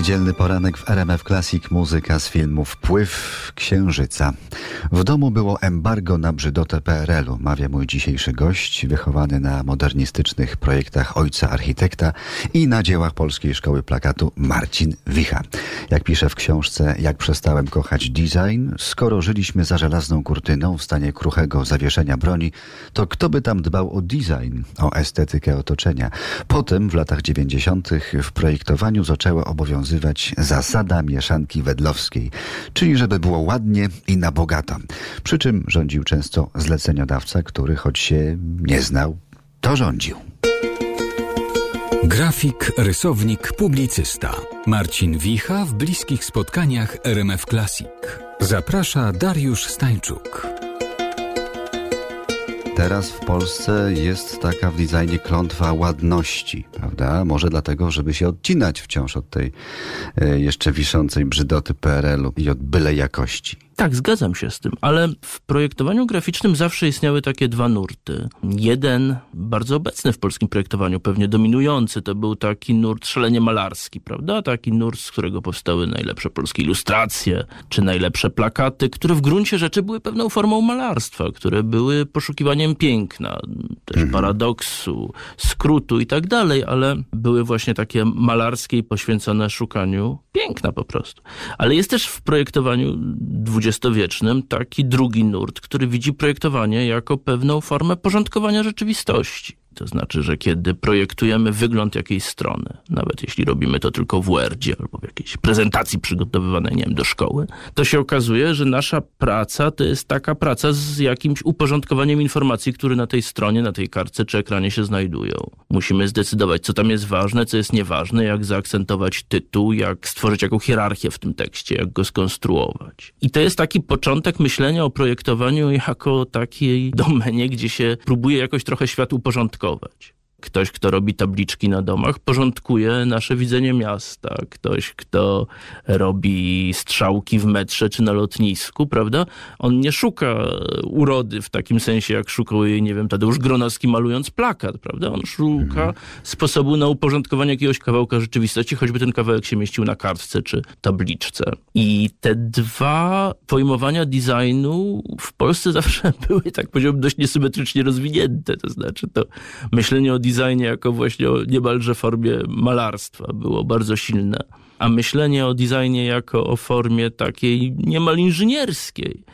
Niedzielny poranek w RMF Classic muzyka z filmu Wpływ Księżyca. W domu było embargo na brzydotę PRL-u, mawia mój dzisiejszy gość, wychowany na modernistycznych projektach ojca architekta i na dziełach Polskiej Szkoły Plakatu Marcin Wicha. Jak pisze w książce Jak przestałem kochać design, skoro żyliśmy za żelazną kurtyną w stanie kruchego zawieszenia broni, to kto by tam dbał o design, o estetykę otoczenia? Potem w latach 90. w projektowaniu zaczęły obowiązywać zasada mieszanki wedlowskiej, czyli żeby było ładnie i na bogato. Przy czym rządził często zleceniodawca, który choć się nie znał, to rządził. Grafik, rysownik, publicysta. Marcin Wicha w bliskich spotkaniach RMF Classic. Zaprasza Dariusz Stańczuk. Teraz w Polsce jest taka w designie klątwa ładności, prawda? Może dlatego, żeby się odcinać wciąż od tej e, jeszcze wiszącej brzydoty PRL-u i od byle jakości. Tak, zgadzam się z tym, ale w projektowaniu graficznym zawsze istniały takie dwa nurty. Jeden, bardzo obecny w polskim projektowaniu, pewnie dominujący, to był taki nurt szalenie malarski, prawda? Taki nurt, z którego powstały najlepsze polskie ilustracje, czy najlepsze plakaty, które w gruncie rzeczy były pewną formą malarstwa, które były poszukiwaniem piękna, też mhm. paradoksu, skrótu i tak dalej, ale były właśnie takie malarskie i poświęcone szukaniu piękna po prostu. Ale jest też w projektowaniu dwudziestowiecznym taki drugi nurt, który widzi projektowanie jako pewną formę porządkowania rzeczywistości. To znaczy, że kiedy projektujemy wygląd jakiejś strony, nawet jeśli robimy to tylko w Wordzie albo w jakiejś prezentacji przygotowywanej, nie wiem, do szkoły, to się okazuje, że nasza praca to jest taka praca z jakimś uporządkowaniem informacji, które na tej stronie, na tej kartce czy ekranie się znajdują. Musimy zdecydować, co tam jest ważne, co jest nieważne, jak zaakcentować tytuł, jak stworzyć jaką hierarchię w tym tekście, jak go skonstruować. I to jest taki początek myślenia o projektowaniu jako takiej domenie, gdzie się próbuje jakoś trochę świat uporządkować Kovac. Ktoś, kto robi tabliczki na domach, porządkuje nasze widzenie miasta. Ktoś, kto robi strzałki w metrze czy na lotnisku, prawda? On nie szuka urody w takim sensie, jak szukał jej, nie wiem, Tadeusz Gronowski malując plakat, prawda? On szuka mhm. sposobu na uporządkowanie jakiegoś kawałka rzeczywistości, choćby ten kawałek się mieścił na kartce czy tabliczce. I te dwa pojmowania designu w Polsce zawsze były, tak powiedziałbym, dość niesymetrycznie rozwinięte. To znaczy to myślenie o designie jako właśnie o niemalże formie malarstwa było bardzo silne. A myślenie o designie jako o formie takiej niemal inżynierskiej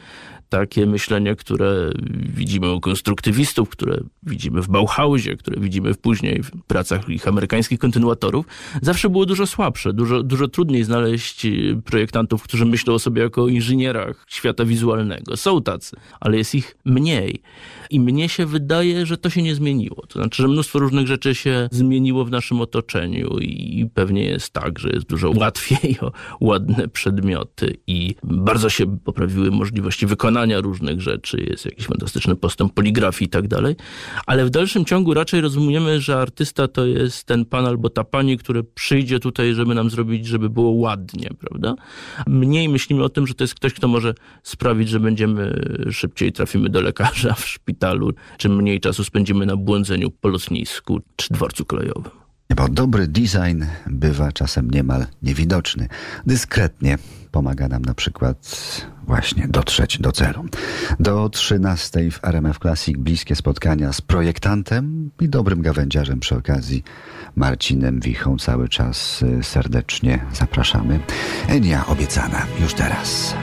takie myślenie, które widzimy u konstruktywistów, które widzimy w Bauhausie, które widzimy później w pracach ich amerykańskich kontynuatorów, zawsze było dużo słabsze. Dużo, dużo trudniej znaleźć projektantów, którzy myślą o sobie jako inżynierach świata wizualnego. Są tacy, ale jest ich mniej. I mnie się wydaje, że to się nie zmieniło. To znaczy, że mnóstwo różnych rzeczy się zmieniło w naszym otoczeniu i pewnie jest tak, że jest dużo łatwiej o ładne przedmioty i bardzo się poprawiły możliwości wykonania różnych rzeczy. Jest jakiś fantastyczny postęp poligrafii i tak dalej. Ale w dalszym ciągu raczej rozumiemy, że artysta to jest ten pan albo ta pani, który przyjdzie tutaj, żeby nam zrobić, żeby było ładnie, prawda? Mniej myślimy o tym, że to jest ktoś, kto może sprawić, że będziemy szybciej trafimy do lekarza w szpitalu czym mniej czasu spędzimy na błądzeniu po lotnisku czy dworcu kolejowym. Bo dobry design bywa czasem niemal niewidoczny. Dyskretnie pomaga nam na przykład właśnie dotrzeć do celu. Do 13 w RMF Classic bliskie spotkania z projektantem i dobrym gawędziarzem przy okazji Marcinem Wichą cały czas y, serdecznie zapraszamy. Enia obiecana już teraz.